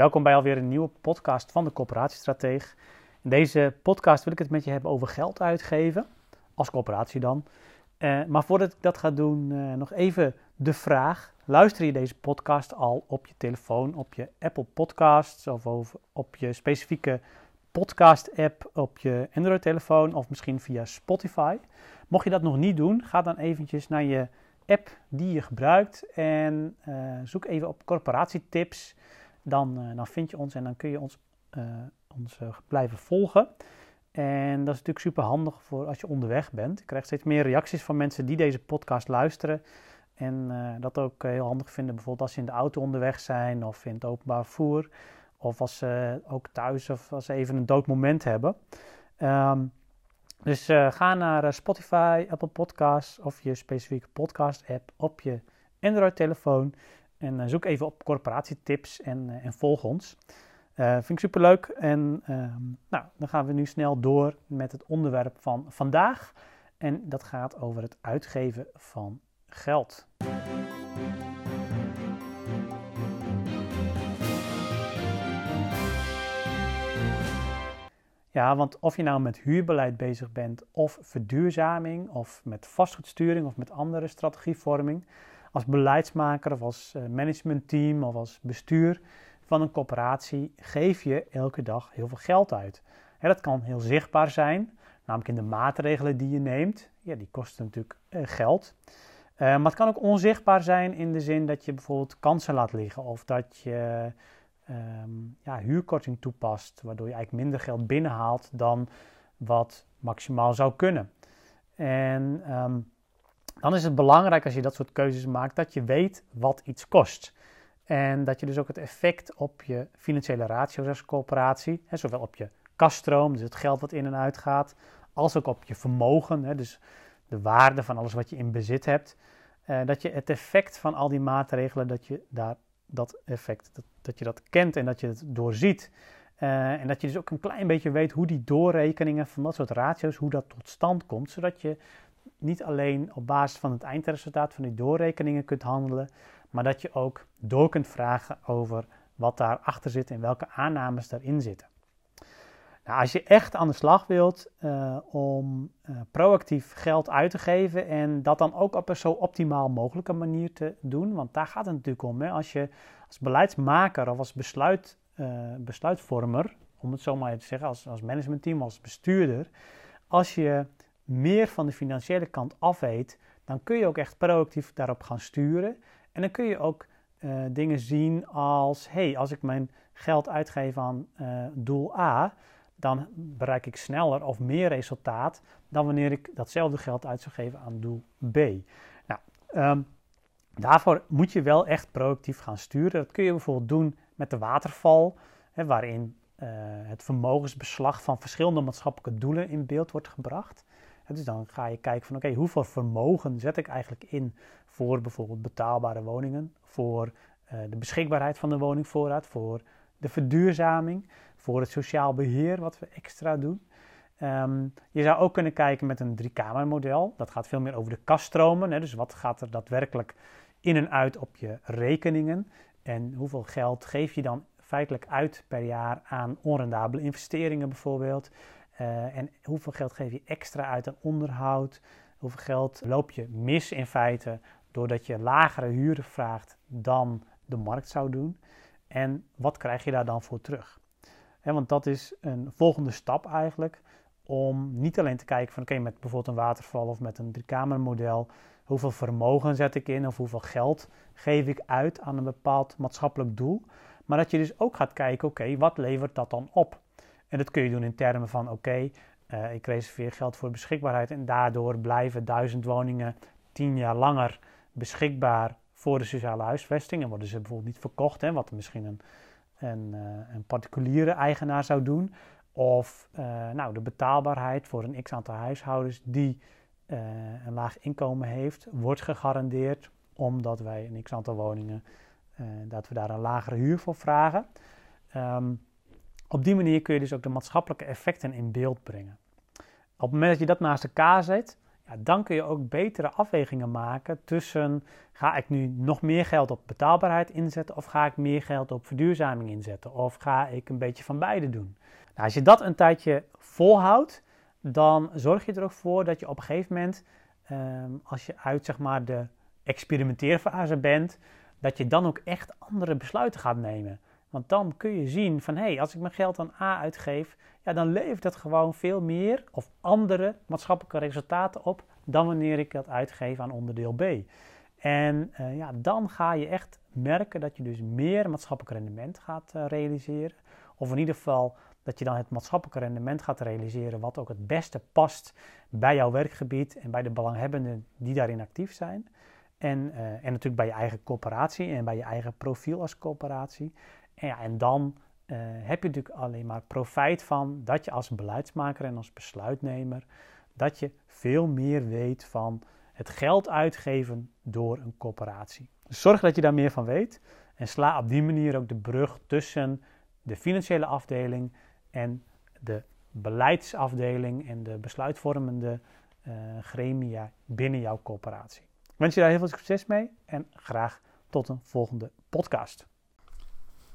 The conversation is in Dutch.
Welkom bij alweer een nieuwe podcast van de Coöperatiestrateeg. In deze podcast wil ik het met je hebben over geld uitgeven, als coöperatie dan. Uh, maar voordat ik dat ga doen, uh, nog even de vraag. Luister je deze podcast al op je telefoon, op je Apple Podcasts of op je specifieke podcast-app op je Android-telefoon of misschien via Spotify? Mocht je dat nog niet doen, ga dan eventjes naar je app die je gebruikt en uh, zoek even op corporatietips dan, uh, dan vind je ons en dan kun je ons, uh, ons uh, blijven volgen. En dat is natuurlijk super handig voor als je onderweg bent. Ik krijg steeds meer reacties van mensen die deze podcast luisteren. En dat ook heel handig vinden, bijvoorbeeld als ze in de auto onderweg zijn of in het openbaar vervoer. Of als ze ook thuis of als ze even een dood moment hebben. Um, dus ga naar Spotify, Apple Podcasts of je specifieke podcast app op je Android-telefoon. En eh, zoek even op corporatietips en, eh, en volg ons. Uh, vind ik superleuk. En ehm, nou, dan gaan we nu snel door met het onderwerp van vandaag. En dat gaat over het uitgeven van geld. Ja, want of je nou met huurbeleid bezig bent, of verduurzaming, of met vastgoedsturing, of met andere strategievorming, als beleidsmaker of als eh, managementteam of als bestuur van een corporatie geef je elke dag heel veel geld uit. dat kan heel zichtbaar zijn, namelijk in de maatregelen die je neemt. Ja, die kosten natuurlijk eh, geld. Uh, maar het kan ook onzichtbaar zijn in de zin dat je bijvoorbeeld kansen laat liggen of dat je ehm, ja, huurkorting toepast, waardoor je eigenlijk minder geld binnenhaalt dan wat maximaal zou kunnen. En ehm, dan is het belangrijk als je dat soort keuzes maakt dat je weet wat iets kost. En dat je dus ook het effect op je financiële ratio's als coöperatie, hè, zowel op je kaststroom, dus het geld wat in en uit gaat, als ook op je vermogen, hè, dus de waarde van alles wat je in bezit hebt, eh, dat je het effect van al die maatregelen, dat je daar dat effect, dat, je dat kent en dat je het doorziet. Uh, en dat je dus ook een klein beetje weet hoe die doorrekeningen van dat soort ratio's, hoe dat tot stand komt, zodat je niet alleen op basis van het eindresultaat van die doorrekeningen kunt handelen, maar dat je ook door kunt vragen over wat daarachter zit en welke aannames daarin zitten. Nou, als je echt aan de slag wilt uh, om uh, proactief geld uit te geven en dat dan ook op een zo optimaal mogelijke manier te doen, want daar gaat het natuurlijk om. Hè? Als je als beleidsmaker of als besluit, uh, besluitvormer, om het zo maar te zeggen, als, als managementteam, als bestuurder, als je meer van de financiële kant af weet, dan kun je ook echt proactief daarop gaan sturen. En dan kun je ook uh, dingen zien als: hey, als ik mijn geld uitgeef aan uh, doel A, dan bereik ik sneller of meer resultaat dan wanneer ik datzelfde geld uit zou geven aan doel B. Nou, um, daarvoor moet je wel echt proactief gaan sturen. Dat kun je bijvoorbeeld doen met de waterval, hè, waarin uh, het vermogensbeslag van verschillende maatschappelijke doelen in beeld wordt gebracht. Dus dan ga je kijken van oké, hoeveel vermogen zet ik eigenlijk in voor bijvoorbeeld betaalbare woningen, voor uh, de beschikbaarheid van de woningvoorraad, voor de verduurzaming, voor het sociaal beheer wat we extra doen. Um, je zou ook kunnen kijken met een driekamermodel. Dat gaat veel meer over de kaststromen. Hè? Dus wat gaat er daadwerkelijk in en uit op je rekeningen? En hoeveel geld geef je dan feitelijk uit per jaar aan onrendabele investeringen bijvoorbeeld? Uh, en hoeveel geld geef je extra uit aan onderhoud? Hoeveel geld loop je mis in feite doordat je lagere huren vraagt dan de markt zou doen? En wat krijg je daar dan voor terug? want dat is een volgende stap eigenlijk om niet alleen te kijken van oké, met bijvoorbeeld een waterval of met een driekamermodel, hoeveel vermogen zet ik in of hoeveel geld geef ik uit aan een bepaald maatschappelijk doel, maar dat je dus ook gaat kijken, oké, wat levert dat dan op? En dat kun je doen in termen van: oké, uh, ik reserveer geld voor beschikbaarheid en daardoor blijven duizend woningen tien jaar langer beschikbaar voor de sociale huisvesting. En worden ze bijvoorbeeld niet verkocht, hè, wat misschien een, een, een particuliere eigenaar zou doen. Of uh, nou, de betaalbaarheid voor een x aantal huishoudens die een laag inkomen heeft, wordt gegarandeerd omdat wij een x aantal woningen, dat we daar een lagere huur voor vragen. Um, op die manier kun je dus ook de maatschappelijke effecten in beeld brengen. Op het moment dat je dat naast elkaar zet, Ja, dan kun je ook betere afwegingen maken tussen ga ik nu nog meer geld op betaalbaarheid inzetten of ga ik meer geld op verduurzaming inzetten of ga ik een beetje van beide doen. Nou, als je dat een tijdje volhoudt, dan zorg je er ook voor dat je op een gegeven moment, ehm, als je uit zeg maar, de experimenteerfase bent, dat je dan ook echt andere besluiten gaat nemen. Want dan kun je zien van hé, hey, als ik mijn geld aan A uitgeef, ja, dan levert dat gewoon veel meer of andere maatschappelijke resultaten op dan wanneer ik dat uitgeef aan onderdeel B. En uh, ja, dan ga je echt merken dat je dus meer maatschappelijk rendement gaat uh, realiseren. Of in ieder geval dat je dan het maatschappelijke rendement gaat realiseren wat ook het beste past bij jouw werkgebied en bij de belanghebbenden die daarin actief zijn. En, uh, en natuurlijk bij je eigen coöperatie en bij je eigen profiel als coöperatie. En, dan uh, heb je natuurlijk alleen maar profijt van dat je als beleidsmaker en als besluitnemer, dat je veel meer weet van het geld uitgeven door een coöperatie. Dus zorg dat je daar meer van weet en sla op die manier ook de brug tussen de financiële afdeling en de beleidsafdeling en de besluitvormende uh, gremia binnen jouw coöperatie. Ik wens je daar heel veel succes mee en graag tot een volgende podcast.